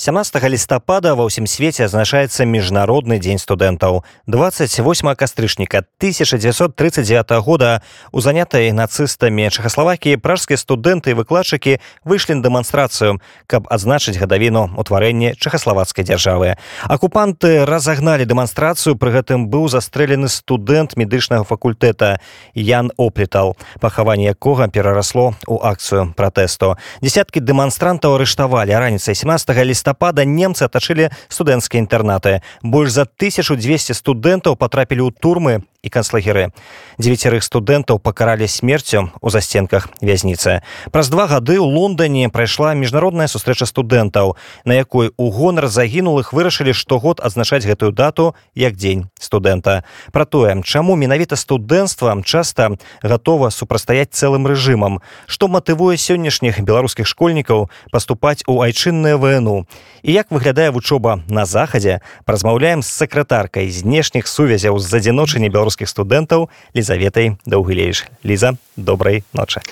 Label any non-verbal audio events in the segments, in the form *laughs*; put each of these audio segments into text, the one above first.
17 лістапада ва ўсім свеце азначаецца міжнародны дзень студэнтаў 28 кастрычніка 1939 года. У занятай нацыстамі чахаславакіі пражскія студэнты і выкладчыкі выйшлі на дэманстрацыю каб адзначыць гадавіну ўтварэння чахаславацкай дзяржавы. Акупанты разагналі дэманстрацыю пры гэтым быў застрэлены студэнт медычнага факультэта ян оплетал пахаванне якога перарасло у акцыю пратэсту. Десяткі дэманстрантаў арыштавалі. Раніцай 17 ліста лістапада немцы атачылі студэнцкія інтэрнаты больш за 1200 студэнтаў патрапілі ў турмы І канцлагеры. Дзевяцярых студэнтаў пакаралі смерцю у засценках вязніцы. Праз два гады ў лондоне прайшла міжнародная сустрэча студэнтаў на якой у гонар загінулых вырашылі штогод адзначаць гэтую дату як дзень студэнта. Пра тое чаму менавіта студэнцтвам часта гатова супрастаяць цэлым рэжымам што матывуе сённяшніх беларускіх школьнікаў паступаць у айчынную вну і як выглядае вучоба на захадзе празмаўляем з сакратаркай знешніх сувязяў з адзіночання беларус беларускіх студэнтаў лізаветай даўгулееш ліза добрай ночы.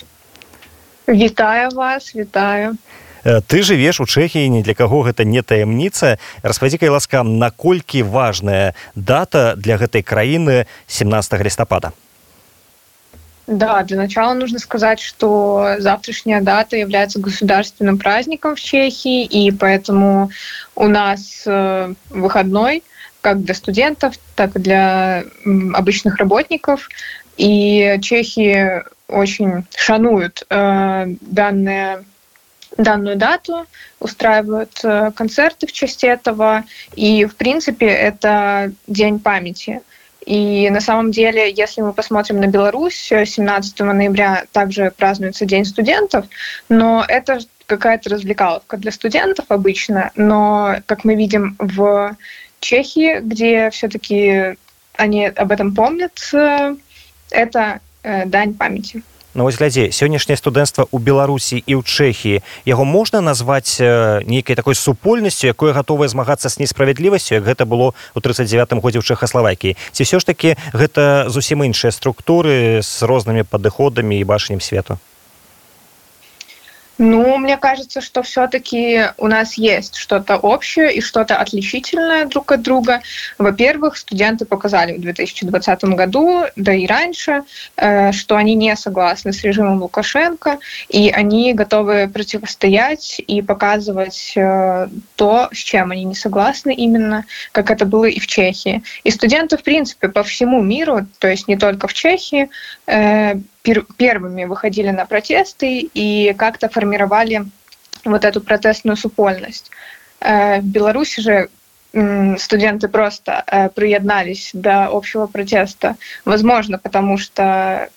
Вітаю вас вітаю. Ты жывеш у чэхіі ні для каго гэта не таямніца. Распадзікай ласкам наколькі важная дата для гэтай краіны 17 лістапада? Да, для начала нужно сказать, что завтрашняя дата является государственным праздником в Чехии, и поэтому у нас э, выходной – как для студентов, так и для обычных работников. И чехи очень шануют э, данные данную дату, устраивают э, концерты в честь этого, и, в принципе, это день памяти. И на самом деле, если мы посмотрим на Беларусь, 17 ноября также празднуется День студентов, но это какая-то развлекаловка для студентов обычно, но, как мы видим, в Чехии, где все-таки они об этом помнят, э, это э, дань памяти. Ну, вось глядзі сённяшняе студэнцтва ў беларусі і ў чэхіі. Яго можна назваць э, нейкай такой супольнасцю якое гатовае змагацца з несправядлівасцю як гэта было ў 39 годзе ў чэхаславакіі. Ці ўсё ж такі гэта зусім іншыя структуры з рознымі падыходамі і бачаннем свету Ну, мне кажется, что все-таки у нас есть что-то общее и что-то отличительное друг от друга. Во-первых, студенты показали в 2020 году, да и раньше, э, что они не согласны с режимом Лукашенко, и они готовы противостоять и показывать э, то, с чем они не согласны именно, как это было и в Чехии. И студенты, в принципе, по всему миру, то есть не только в Чехии, э, первыми выходили на протесты и как-то формировали вот эту протестную супольность. Э, в Беларуси же студенты просто э, приеднались до общего протеста. Возможно, потому что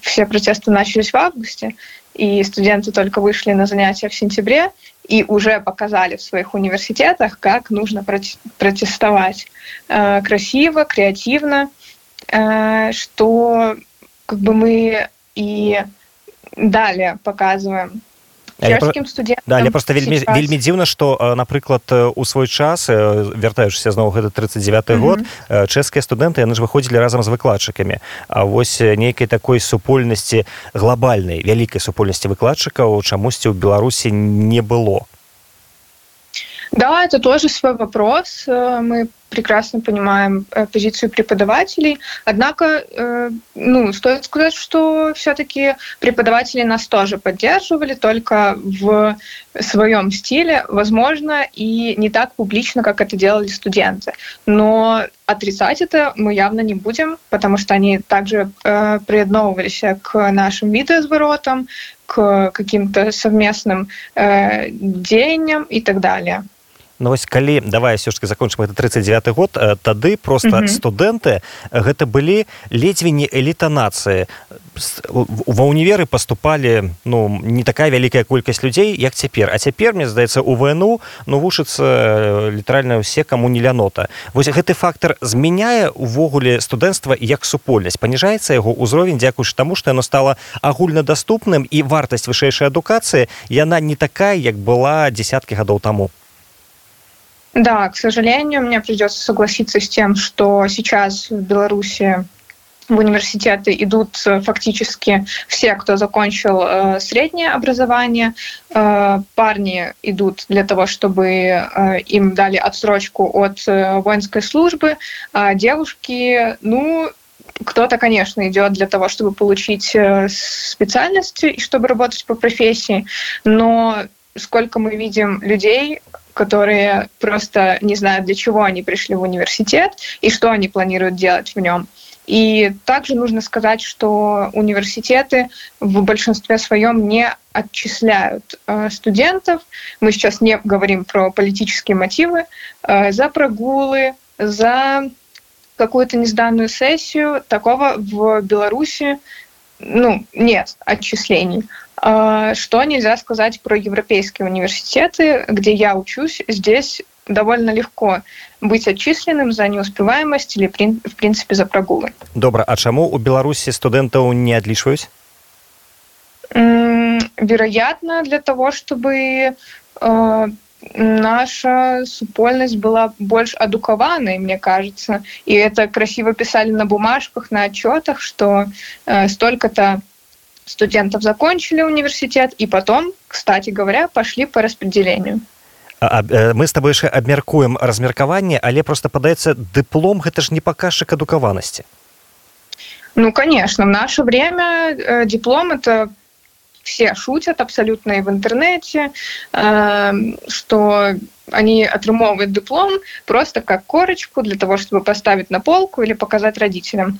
все протесты начались в августе, и студенты только вышли на занятия в сентябре и уже показали в своих университетах, как нужно протестовать красиво, креативно, что как бы мы и далее показываем чэшскім студентам да, але просто вельмі сейчас... вельмі дзіўна што напрыклад у свой час вяртаючыся зноў гэта 39 год mm -hmm. чэшскія студэнты яны ж выходзілі разам з выкладчыкамі А вось нейкай такой супольнасці глобальнай вялікай супольнасці выкладчыкаў чамусьці ў беларусі не было Да, это тоже свой вопрос. Мы прекрасно понимаем э, позицию преподавателей. Однако, э, ну, стоит сказать, что все-таки преподаватели нас тоже поддерживали, только в своем стиле, возможно, и не так публично, как это делали студенты. Но отрицать это мы явно не будем, потому что они также э, приедновывались к нашим видоизворотам, к каким-то совместным э, деяниям и так далее. Ну, вось калі давай все ж таки закончым это 39 год тады просто mm -hmm. студэнты гэта былі ледзьве не эліта нацыі ва універы поступали ну не такая вялікая колькасць людзей як цяпер. А цяпер мне здаецца у вну ну вушыцца літаральна ўсе каму не лянота. Вось гэты фактор змяняе увогуле студэнцтва як супольнасць паніжаецца яго ўзровень дзякуючы таму што яно стало агульнадаступным і вартасць вышэйшай адукацыі яна не такая як была десяткі гадоў таму Да, к сожалению, мне придется согласиться с тем, что сейчас в Беларуси в университеты идут э, фактически все, кто закончил э, среднее образование. Э, парни идут для того, чтобы э, им дали отсрочку от э, воинской службы, а девушки, ну, кто-то, конечно, идет для того, чтобы получить э, специальность и чтобы работать по профессии, но сколько мы видим людей, которые просто не знают, для чего они пришли в университет и что они планируют делать в нем. И также нужно сказать, что университеты в большинстве своем не отчисляют э, студентов. Мы сейчас не говорим про политические мотивы э, за прогулы, за какую-то несданную сессию. Такого в Беларуси ну, нет отчислений. Э, что нельзя сказать про европейские университеты, где я учусь? Здесь довольно легко быть отчисленным за неуспеваемость или в принципе за прогулы добра а чаму у беларусі студэнтаў не адлічваюць вероятно для того чтобы э, наша супольнасць была больш адукаванай мне кажется. И это красиво писали на бумажках на отчетах что э, столько-то студентов закончили университет и потом кстати говоря пошли по распределению. Э, мы с тобой яшчэ абмяркуем размеркаванне але просто падаецца дыплом гэта ж не паказчык адукаванасці ну конечно в наше время э, диплом это все шутят абсолютно и в интернете э, что они отрымовывают диплом просто как корочку для того чтобы поставить на полку или показать родителям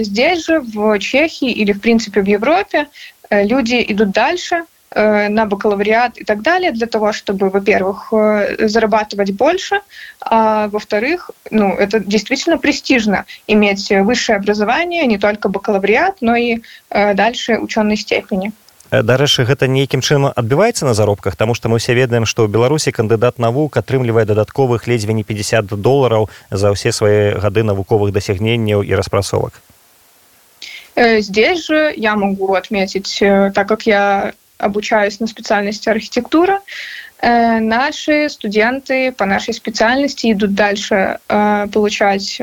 здесь же в чехии или в принципе в европе люди идут дальше Э, на бакалавриат и так далее для того, чтобы, во-первых, э, зарабатывать больше, а во-вторых, ну, это действительно престижно иметь высшее образование, не только бакалавриат, но и э, дальше ученой степени. Дарэчы гэта нейкім чынам адбіваецца на заробках? Тому что мы все ведаем что ў беларусі кандыдат навук атрымлівае дадатковых ледзьве не 50 долларов за ўсе свае гады навуковых дасягненняў і распрацовак. Здесь же я могу отметить так как я обучаюсь на специальности архитектура, э, наши студенты по нашей специальности идут дальше э, получать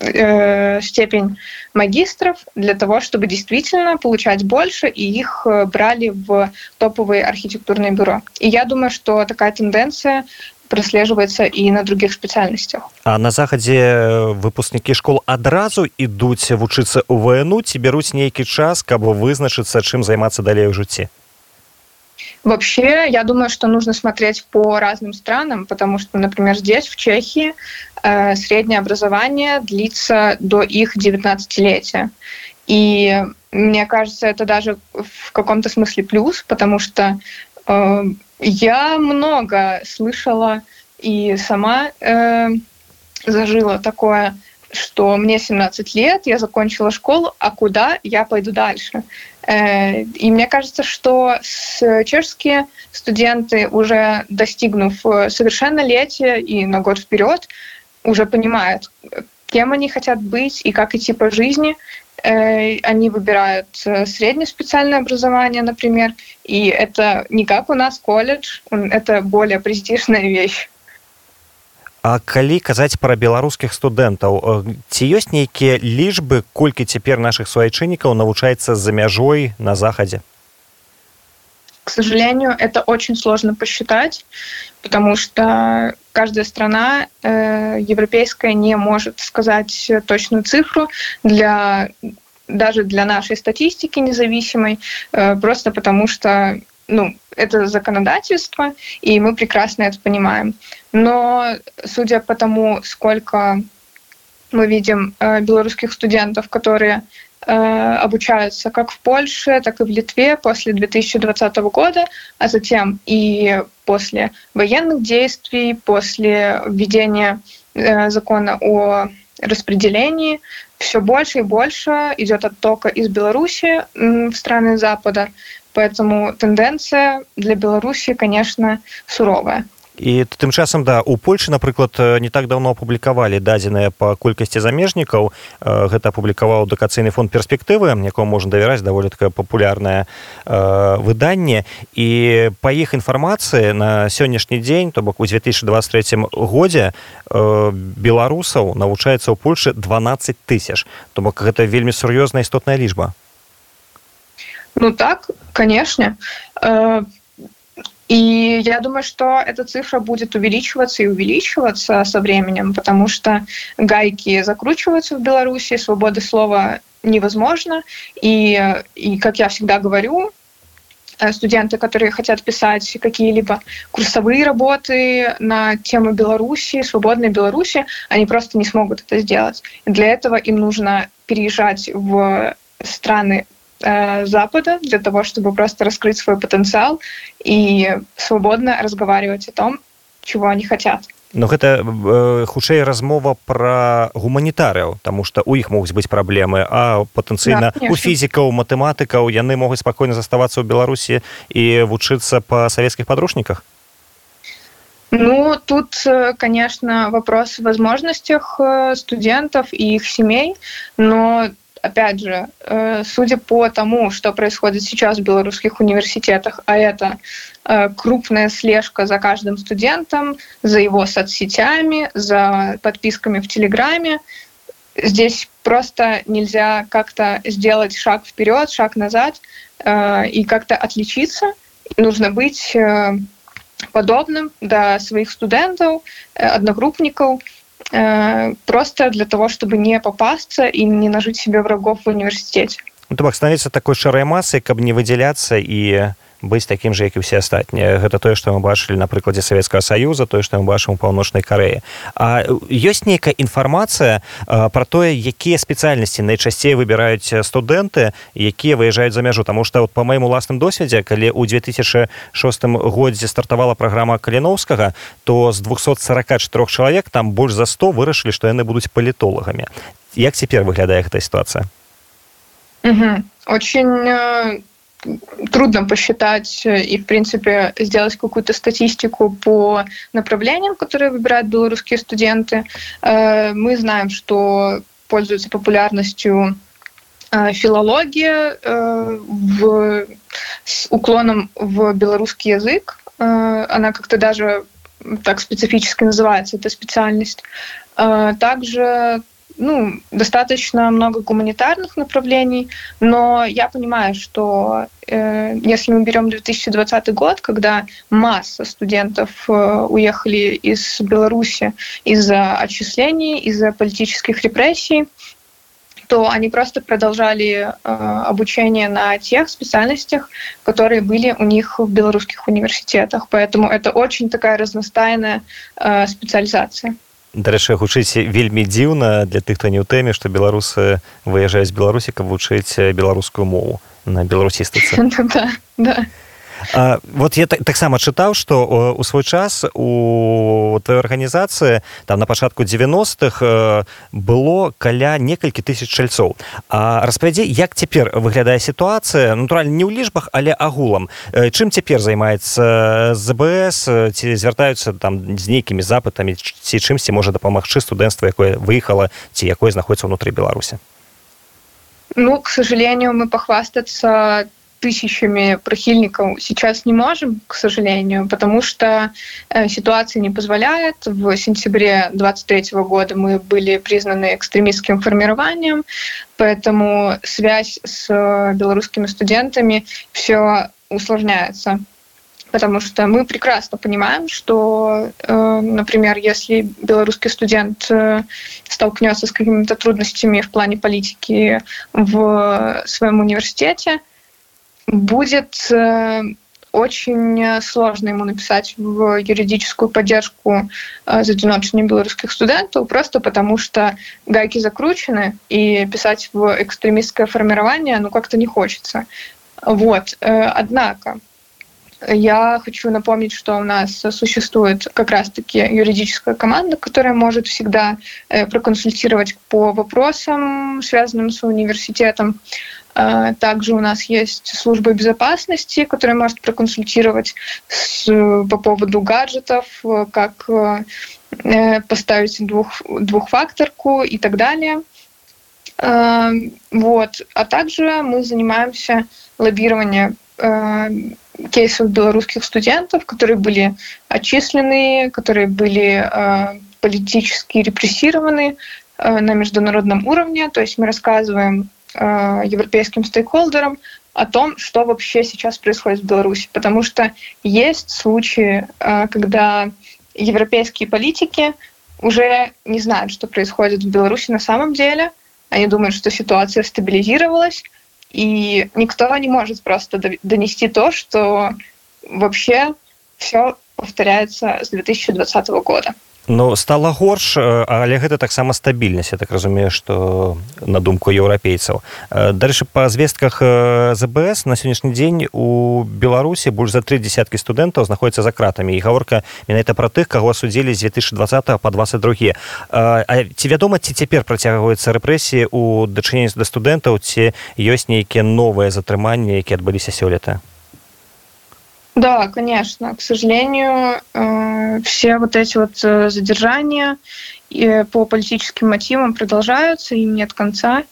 э, степень магистров для того, чтобы действительно получать больше, и их брали в топовые архитектурные бюро. И я думаю, что такая тенденция прослеживается и на других специальностях. А на захадзе выпускнікі школ адразу ідуць вучыцца ў вну ці бяруць нейкі час, каб вызначыцца, чым займацца далей у жыцці? Вообще, я думаю, что нужно смотреть по разным странам, потому что, например, здесь, в Чехии, э, среднее образование длится до их 19-летия. И мне кажется, это даже в каком-то смысле плюс, потому что э, я много слышала и сама э, зажила такое, что мне 17 лет, я закончила школу, а куда я пойду дальше? Э, и мне кажется, что чешские студенты, уже достигнув совершеннолетия и на год вперед, уже понимают, кем они хотят быть и как идти по жизни. Э, они выбирают э, среднее специальное образование, например, и это не как у нас колледж, это более престижная *laughs* вещь. А калі казаць пра беларускіх студэнтаў ці ёсць нейкія лічбы колькі цяпер нашых суайчыннікаў навучаецца за мяжой на захадзе к сожалению это очень сложно посчитать потому что каждая страна э, европейская не может сказать точную цифру для даже для нашей статистики независимой, э, просто потому что ну, это законодательство, и мы прекрасно это понимаем. Но судя по тому, сколько мы видим э, белорусских студентов, которые Э, обучаются как в Польше, так и в Литве после 2020 года, а затем и после военных действий, после введения э, закона о распределении, все больше и больше идет оттока из Беларуси в страны Запада. Поэтому тенденция для Беларуси, конечно, суровая. і тым часам да у польльше напрыклад не так давно апублікавалі дадзеныя по колькасці замежнікаў гэта апублікаваў адукацыйны фонд перспектывы якому можна давяраць даволі такое папулярнае выданне і па іх інфармацыі на сённяшні дзень то бок у 2023 годзе беларусаў навучаецца ў польльше 12 тысяч. То бок гэта вельмі сур'ёзная істотная лічба ну так конечно И я думаю, что эта цифра будет увеличиваться и увеличиваться со временем, потому что гайки закручиваются в Беларуси, свободы слова невозможно. И, и как я всегда говорю, э, студенты, которые хотят писать какие-либо курсовые работы на тему Беларуси, свободной Беларуси, они просто не смогут это сделать. Для этого им нужно переезжать в страны Э, Запада для того, чтобы просто раскрыть свой потенциал и свободно разговаривать о том, чего они хотят. Но гэта э, хутчэй размова пра гуманітарыяў Таму што у іх могуць быць праблемы а патэнцыйна да, у фізікаў матэматыкаў яны могуць спакойна заставацца ў беларусі і вучыцца па савецкіх падручніках Ну, тут, э, конечно, вопрос возможностях студентов и их семей, но опять же, э, судя по тому, что происходит сейчас в белорусских университетах, а это э, крупная слежка за каждым студентом, за его соцсетями, за подписками в Телеграме, здесь просто нельзя как-то сделать шаг вперед, шаг назад э, и как-то отличиться. Нужно быть подобным до своих студентов, одногруппников, просто для того, чтобы не попасться и не нажить себе врагов в университете. Ну, то бок становіцца такой шарай масай, каб не выдзяляцца і быць такім же як і все астатнія гэта тое што мы бачылі на прыкладзе савецкага саюза тое што мы бачым у паўночнай карэі А ёсць нейкая інфармацыя пра тое якія спецыяльнасці найчасцей выбіраюць студэнты якія выязджаюць за мяжу Таму што вот, па майму уласным досведзе калі ў 2006 годзе стартавала праграма каліноўскага то з 244 чалавек там больш за 100 вырашылі што яны будуць палітолагамі як цяпер выглядае гэта сітуацыя Угу. Очень э, трудно посчитать и, в принципе, сделать какую-то статистику по направлениям, которые выбирают белорусские студенты. Э, мы знаем, что пользуется популярностью э, филология э, в, с уклоном в белорусский язык. Она как-то даже так специфически называется, эта специальность. Также ну, достаточно много гуманитарных направлений, но я понимаю, что э, если мы берем 2020 год, когда масса студентов э, уехали из Беларуси из-за отчислений, из-за политических репрессий, то они просто продолжали э, обучение на тех специальностях, которые были у них в белорусских университетах. Поэтому это очень такая разностайная э, специализация дарэчы гучыць вельмі дзіўна для тых хто не ў тэме што беларусы выязджаюць беларусі каб вучыць беларускую мову на беларусістыцы *laughs* Вот я таксама так чытаў што у свой час у твоей арганізацыі там на пачатку 90-х было каля некалькі тысяч чальцоў А распавядзе як цяпер выглядае сітуацыя натуральна не ў лічбах але агулам. Чым цяпер займаецца збс ці звяртаюцца там з нейкімі запытамі ці чымсьці можа дапамагчы студэнцтва якое выехала ці якое знаходіцца ўнутры беларусі? Ну, к сожалению, мы похвастаться тысячами прихильников сейчас не можем, к сожалению, потому что э, ситуация не позволяет. В сентябре 2023 года мы были признаны экстремистским формированием, поэтому связь с белорусскими студентами все усложняется. Потому что мы прекрасно понимаем, что, э, например, если белорусский студент э, столкнется с какими-то трудностями в плане политики в своем университете, будет э, очень сложно ему написать в юридическую поддержку э, задиночных белорусских студентов, просто потому что гайки закручены, и писать в экстремистское формирование ну как-то не хочется. Вот. Э, однако, я хочу напомнить, что у нас существует как раз-таки юридическая команда, которая может всегда проконсультировать по вопросам, связанным с университетом. Э, также у нас есть служба безопасности, которая может проконсультировать с, по поводу гаджетов, как поставить двух, двухфакторку и так далее. Вот. А также мы занимаемся лоббированием кейсов белорусских студентов, которые были отчислены, которые были политически репрессированы на международном уровне. То есть мы рассказываем европейским стейкхолдерам о том, что вообще сейчас происходит в Беларуси. Потому что есть случаи, когда европейские политики уже не знают, что происходит в Беларуси на самом деле. Они думают, что ситуация стабилизировалась, и никто не может просто донести то, что вообще все повторяется с 2020 года. Ну стала горш але гэта таксама стабільнасць я так разумею что на думку еўрапейцаў. Дальше па звестках збс на сённяшні дзень у беларусі больш за тры десяткі студэнтаў знаходзяцца за кратамі. І гаворка менавіта пра тых каго судзілі з 2020 по 22 ці вядома ці цяпер працягваюцца рэпрэсіі у дачыненні да студэнтаў ці ёсць нейкія новыя затрыманні якія адбыліся сёлета Да, конечно. К сожалению, э, все вот эти вот э, задержания по политическим мотивам продолжаются, им нет конца.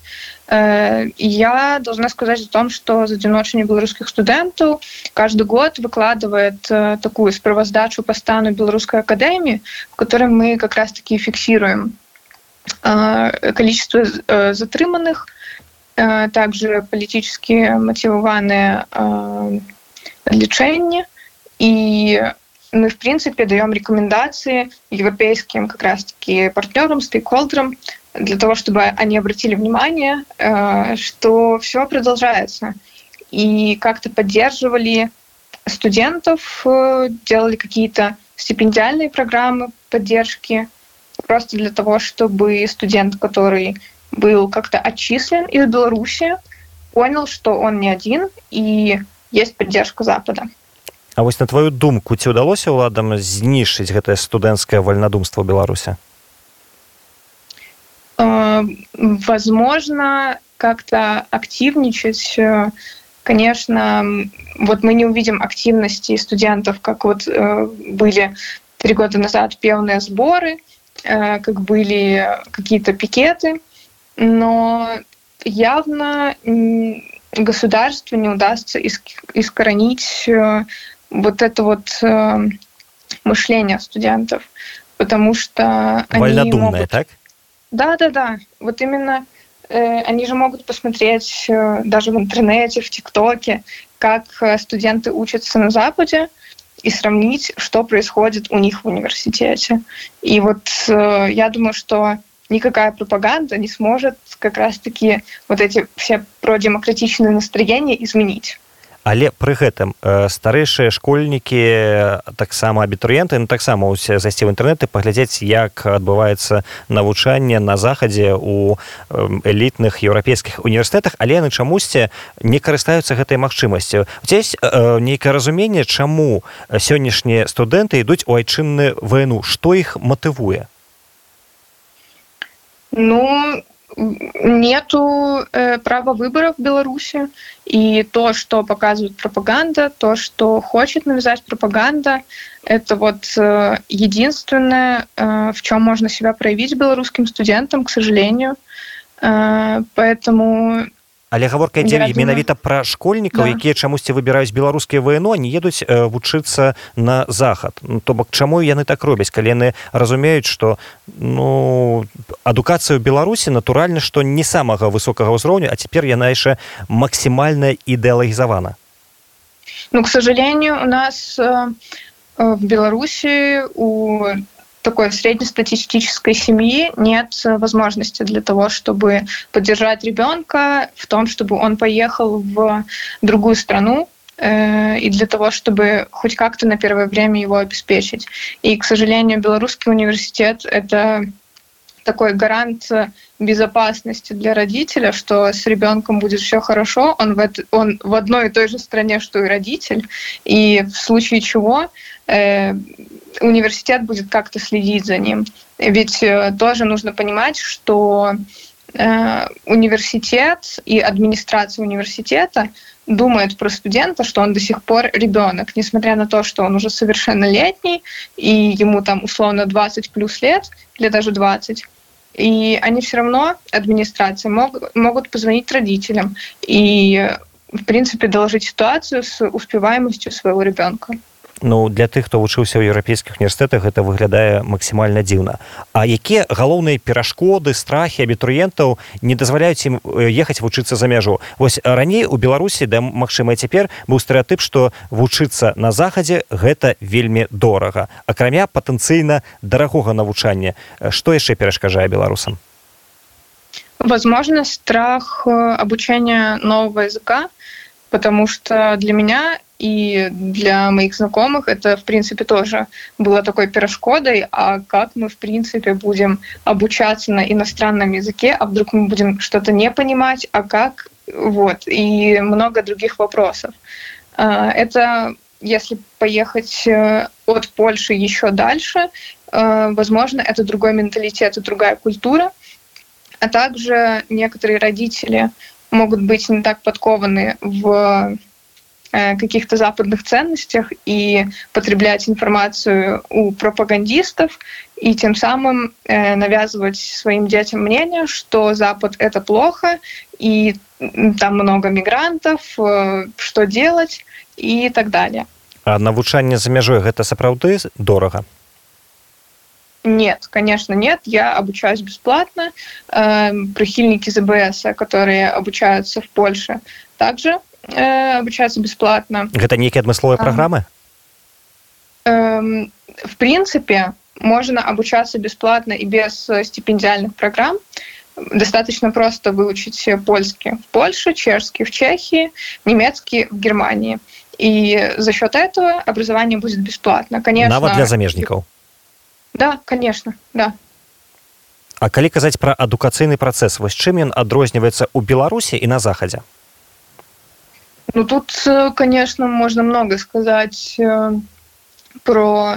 Э, я должна сказать о том, что «Задзіночанне белорусских студентов каждый год выкладывает такую справаздачу по стану Белорусской академии, в которой мы как раз-таки фиксируем количество затрыманных, также политически мотивованные лечения. И мы, в принципе, даем рекомендации европейским как раз-таки партнерам, стейкхолдерам, для того, чтобы они обратили внимание, э, что все продолжается. И как-то поддерживали студентов, э, делали какие-то стипендиальные программы поддержки, просто для того, чтобы студент, который был как-то отчислен из Беларуси, понял, что он не один, и есть поддержка Запада. А вось на твою думку ці ўдалося ўладам знішчыць гэтае студэнцкае вальнадумство Беларуси? Э, возможно, как-то активничать. Э, конечно, вот мы не увидим активности студентов, как вот э, были три года назад певные сборы, как были какие-то пикеты, но явно государству не удастся искоренить э, вот это вот э, мышление студентов, потому что они могут... так? Да, да, да. Вот именно э, они же могут посмотреть э, даже в интернете, в ТикТоке, как э, студенты учатся на Западе, и сравнить, что происходит у них в университете. И вот э, я думаю, что никакая пропаганда не сможет как раз-таки вот эти все продемократичные настроения изменить. але пры гэтым э, старэйшыя школьнікі таксама абітурыенты ну, таксама зайсці ў інтэрнэты паглядзець як адбываецца навучанне на захадзе у элітных еўрапейскіх універсітэтах. Але яны чамусьці не карыстаюцца гэтай магчымасцю. Здесь э, нейкае разуменне чаму сённяшнія студэнты ідуць у айчынны войну што іх матывуе Ну, нету э, права выбора в Беларуси. И то, что показывает пропаганда, то, что хочет навязать пропаганда, это вот э, единственное, э, в чем можно себя проявить белорусским студентам, к сожалению. Э, поэтому але гаворка ідзе менавіта пра школьнікаў да. якія чамусьці выбіраюць беларускія войну не едуць э, вучыцца на захад. Ну, то бок чаму яны так робяць калі яны разумеюць что ну адукацыя ў беларусі натуральна што не самага высокага ўзроўню а цяпер яна яшчэ максімальна ідэалагізавана ну к сожалению у нас э, в беларуси у такой среднестатистической семьи нет возможности для того, чтобы поддержать ребенка в том, чтобы он поехал в другую страну, э, и для того, чтобы хоть как-то на первое время его обеспечить. И, к сожалению, Белорусский университет — это такой гарант безопасности для родителя, что с ребенком будет все хорошо, он в, это, он в одной и той же стране, что и родитель, и в случае чего э, университет будет как-то следить за ним. Ведь э, тоже нужно понимать, что э, университет и администрация университета думает про студента, что он до сих пор ребенок, несмотря на то, что он уже совершеннолетний, и ему там условно 20 плюс лет, или даже 20, и они все равно, администрация, мог, могут позвонить родителям и, в принципе, доложить ситуацию с успеваемостью своего ребенка. Ну для тых хто вучыўся ў еўрапейскіх універсітэтах это выглядае максімальна дзіўна. А якія галоўныя перашкоды страхі абітурыентаў не дазваляюць ім ехаць вучыцца за мяжу? Вось раней у беларусі да магчыма цяпер быў стэеатып што вучыцца на захадзе гэта вельмі дорага. Акрамя патэнцыйна дарагога навучання. Што яшчэ перашкажае беларусам? Возможно страх обучения нового языка потому что для меня и для моих знакомых это, в принципе, тоже было такой перешкодой, а как мы, в принципе, будем обучаться на иностранном языке, а вдруг мы будем что-то не понимать, а как, вот, и много других вопросов. А, это если поехать э, от Польши еще дальше, э, возможно, это другой менталитет и другая культура, а также некоторые родители могут быть не так подкованы в Э, каких-то западных ценностях и потреблять информацию у пропагандистов и тем самым э, навязывать своим детям мнение, что Запад это плохо и там много мигрантов, э, что делать и так далее. А навучанне за мяжой гэта сапраўды дорого? Нет, конечно, нет. Я обучаюсь бесплатно. Э, прихильники ЗБС, которые обучаются в Польше, также э, обучаются бесплатно. Это некие адмысловыя программы? Э, в принципе, можно обучаться бесплатно и без стипендиальных программ. Достаточно просто выучить польский в Польше, чешский в Чехии, немецкий в Германии. И за счет этого образование будет бесплатно. Конечно. Навод для замежников. Да, конечно, да. А калі казаць пра адукацыйны працэс вось чым ён адрозніваецца ў беларусі і на захадзе Ну тут, э, конечно, можно много сказать э, про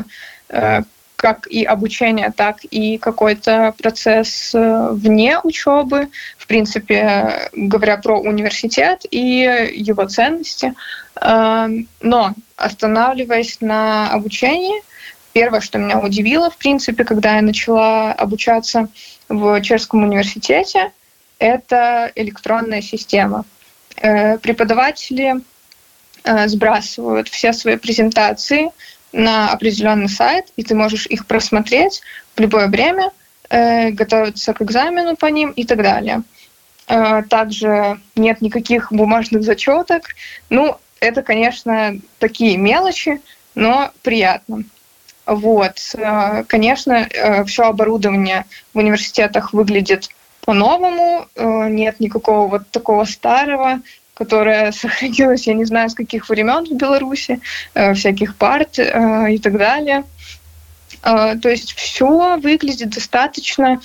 э, как и обучение, так и какой-то процесс вне учебы, в принципе, говоря про университет и его ценности. Но останавливаясь на обучении, первое, что меня удивило, в принципе, когда я начала обучаться в Чешском университете, это электронная система. Э, преподаватели э, сбрасывают все свои презентации на определенный сайт, и ты можешь их просмотреть в любое время, э, готовиться к экзамену по ним и так далее. Также нет никаких бумажных зачеток. Ну, это, конечно, такие мелочи, но приятно. Вот. Конечно, все оборудование в университетах выглядит по-новому, э, нет никакого вот такого старого, которое *laughs* сохранилось, я не знаю, с каких времен в Беларуси, э, всяких парт э, и так далее. То есть все выглядит достаточно э,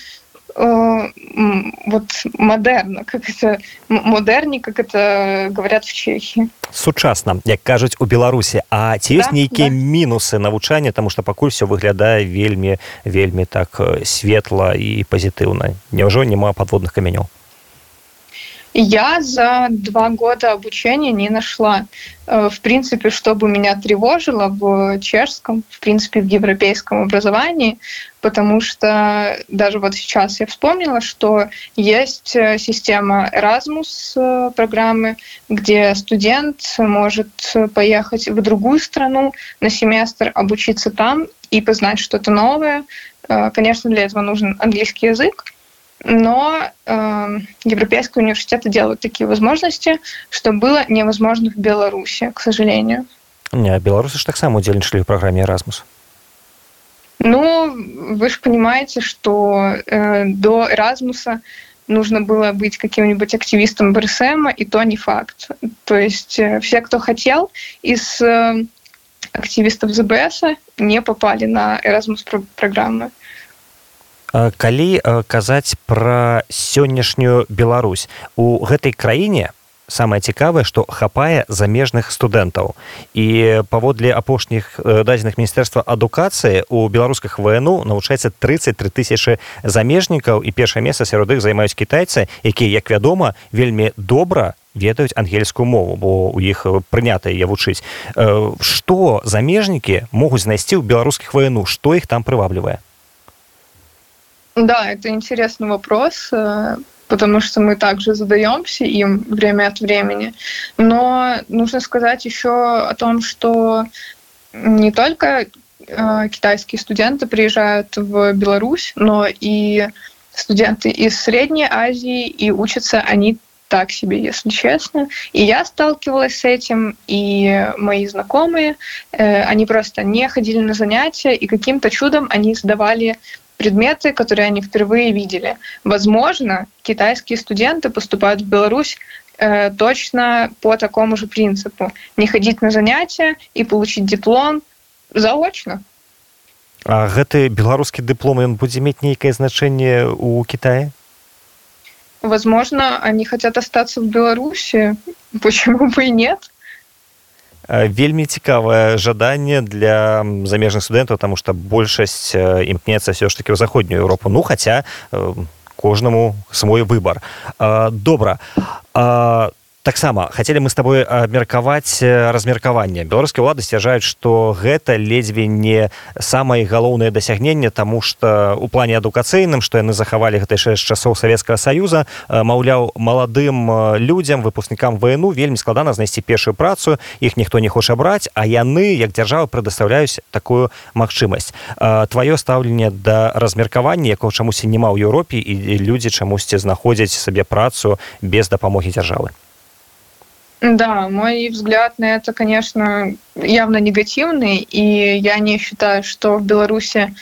вот модерно, как это модерни, как это говорят в Чехии. Сучасна, як кажуць у Беларусі, А ці ёсць да, нейкія да. мінусы навучання, таму што пакуль все выглядае вельмі вельмі так светла і пазітыўна. Няўжо няма падводных камянёў? Я за два года обучения не нашла, э, в принципе, чтобы меня тревожило в чешском, в принципе, в европейском образовании, потому что даже вот сейчас я вспомнила, что есть э, система Erasmus э, программы, где студент может поехать в другую страну на семестр, обучиться там и познать что-то новое. Конечно, для этого нужен английский язык, но э, европейские университеты делают такие возможности, что было невозможно в Беларуси, к сожалению. Не, белорусы же так само удзельничали в программе Erasmus. Ну, вы же понимаете, что э, до Эразмуса нужно было быть каким-нибудь активистом БРСМ, и то не факт. То есть э, все, кто хотел из э, активистов ЗБС, не попали на Erasmus программы. Калі казаць пра сённяшнюю Беларусь. У гэтай краіне самае цікавае што хапае замежных студэнтаў. І паводле апошніх дадзеных міністэрства адукацыі у беларусках вну навучаецца 33 тысячи замежнікаў і першае месца сярод іх займаюць кітайцы якія як вядома вельмі добра ведаюць ангельскую мову бо у іх прынята яе вучыць. Што замежнікі могуць знайсці ў беларускіх вну? Што іх там прываблівае Да, это интересный вопрос потому что мы также задаемся им время от времени. Но нужно сказать еще о том, что не только э, китайские студенты приезжают в Беларусь, но и студенты из Средней Азии, и учатся они так себе, если честно. И я сталкивалась с этим, и мои знакомые, э, они просто не ходили на занятия, и каким-то чудом они сдавали предметы, которые они впервые видели. Возможно, китайские студенты поступают в Беларусь э, точно по такому же принципу. Не ходить на занятия и получить диплом заочно. А гэты беларускі дыплом ён будзе мець нейкае значэнне у Китае? Возможно, они хотят остаться в Беларуси. *laughs* Почему бы и нет? вельмі цікавае жаданне для замежных студэнтаў тому что большасць імкнецца все ж таки ў заходнюю Еўропу ну хаця кожнаму свой выбор добра а таксама хацелі мы с тобой абмеркаваць размеркаванне. Беларускія ўлады сцвярджаюць што гэта ледзьве не самае галоўнае дасягненне тому что у плане адукацыйным што яны захавалі гэта яшчэ з часоў савецкага саюза маўляў маладым людзям выпускнікам вну вельмі складана знайсці першую працу іх ніхто не хоча браць а яны як дзяржава прадастаўляюць такую магчымасць. Твоё стаўленне да размеркавання якого чамусьці няма ў Еўропе і людзі чамусьці знаходзяць сабе працу без дапамогі дзяржавы Да, мой взгляд на это, конечно, явно негативный, и я не считаю, что в Беларуси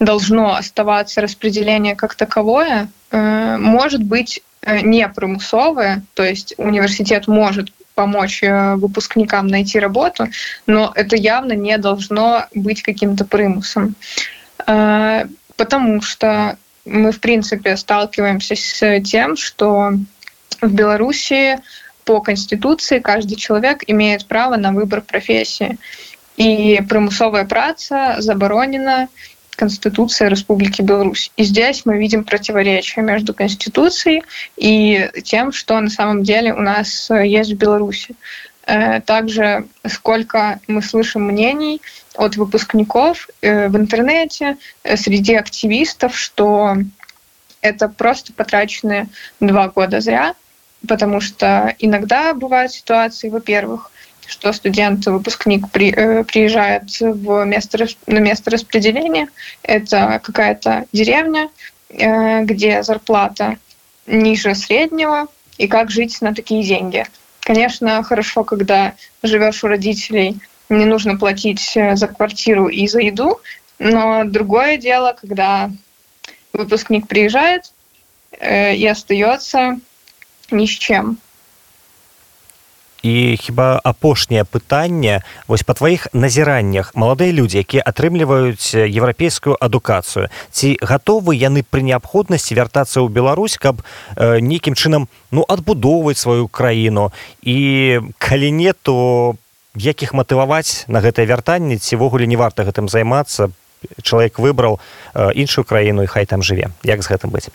должно оставаться распределение как таковое. Э, может быть, э, не примусовое, то есть университет может помочь э, выпускникам найти работу, но это явно не должно быть каким-то примусом. Потому что мы, в принципе, сталкиваемся с тем, что в Беларуси по Конституции каждый человек имеет право на выбор профессии. И примусовая праца заборонена Конституцией Республики Беларусь. И здесь мы видим противоречие между Конституцией и тем, что на самом деле у нас есть в Беларуси. Э, также сколько мы слышим мнений от выпускников э, в интернете, э, среди активистов, что это просто потраченные два года зря, потому что иногда бывают ситуации, во-первых, что студент, выпускник при, э, приезжает в место, на место распределения. Это какая-то деревня, э, где зарплата ниже среднего, и как жить на такие деньги. Конечно, хорошо, когда живешь у родителей, не нужно платить э, за квартиру и за еду, но другое дело, когда выпускник приезжает э, и остается ні з чым і хіба апошняе пытанне вось па тваіх назіраннях маладыя людзі якія атрымліваюць еўрапейскую адукацыю ці гатовы яны пры неабходнасці вяртацца ў Беларусь каб э, нейкім чынам ну адбудоўваць сваю краіну? І калі не то якіх матываваць на гэтае вяртанне цівогуле не варта гэтым займацца? Чалавек выбраў э, іншую краіну і хай там жыве. Як з гэтым быць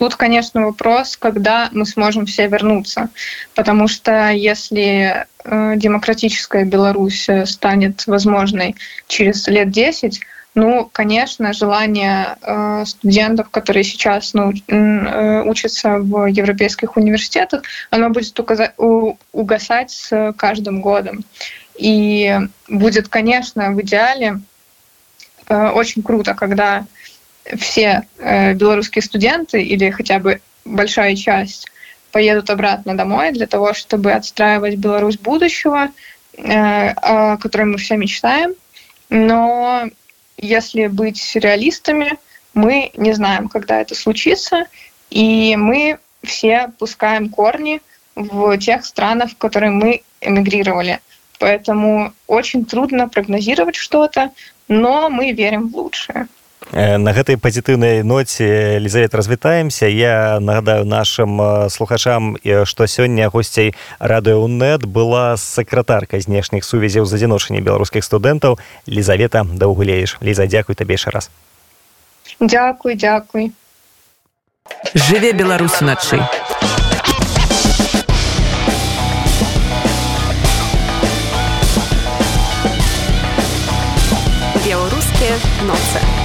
Тут, конечно, вопрос, когда мы сможем все вернуться. Потому что если э, демократическая Беларусь станет возможной через лет 10, ну, конечно, желание э, студентов, которые сейчас ну, э, учатся в европейских университетах, оно будет указа- у- угасать с каждым годом. И будет, конечно, в идеале э, очень круто, когда все э, белорусские студенты или хотя бы большая часть поедут обратно домой для того, чтобы отстраивать Беларусь будущего, э, о котором мы все мечтаем. Но если быть реалистами, мы не знаем, когда это случится, и мы все пускаем корни в тех странах, в которые мы эмигрировали. Поэтому очень трудно прогнозировать что-то, но мы верим в лучшее. Э, на гэтай пазітыўнай ноце Лізавет развітаемся. Я нагадаю нашим э, слухачам э, што сёння госцей радыонет была сакратарка знешніх сувязяў з адзіночання беларускіх студэнтаў Лізавета даўгулееш. Ліза дзякуй табе яшчэ раз. Дякуй дзякуй. Жыве беларусі начы беларускія ноцы.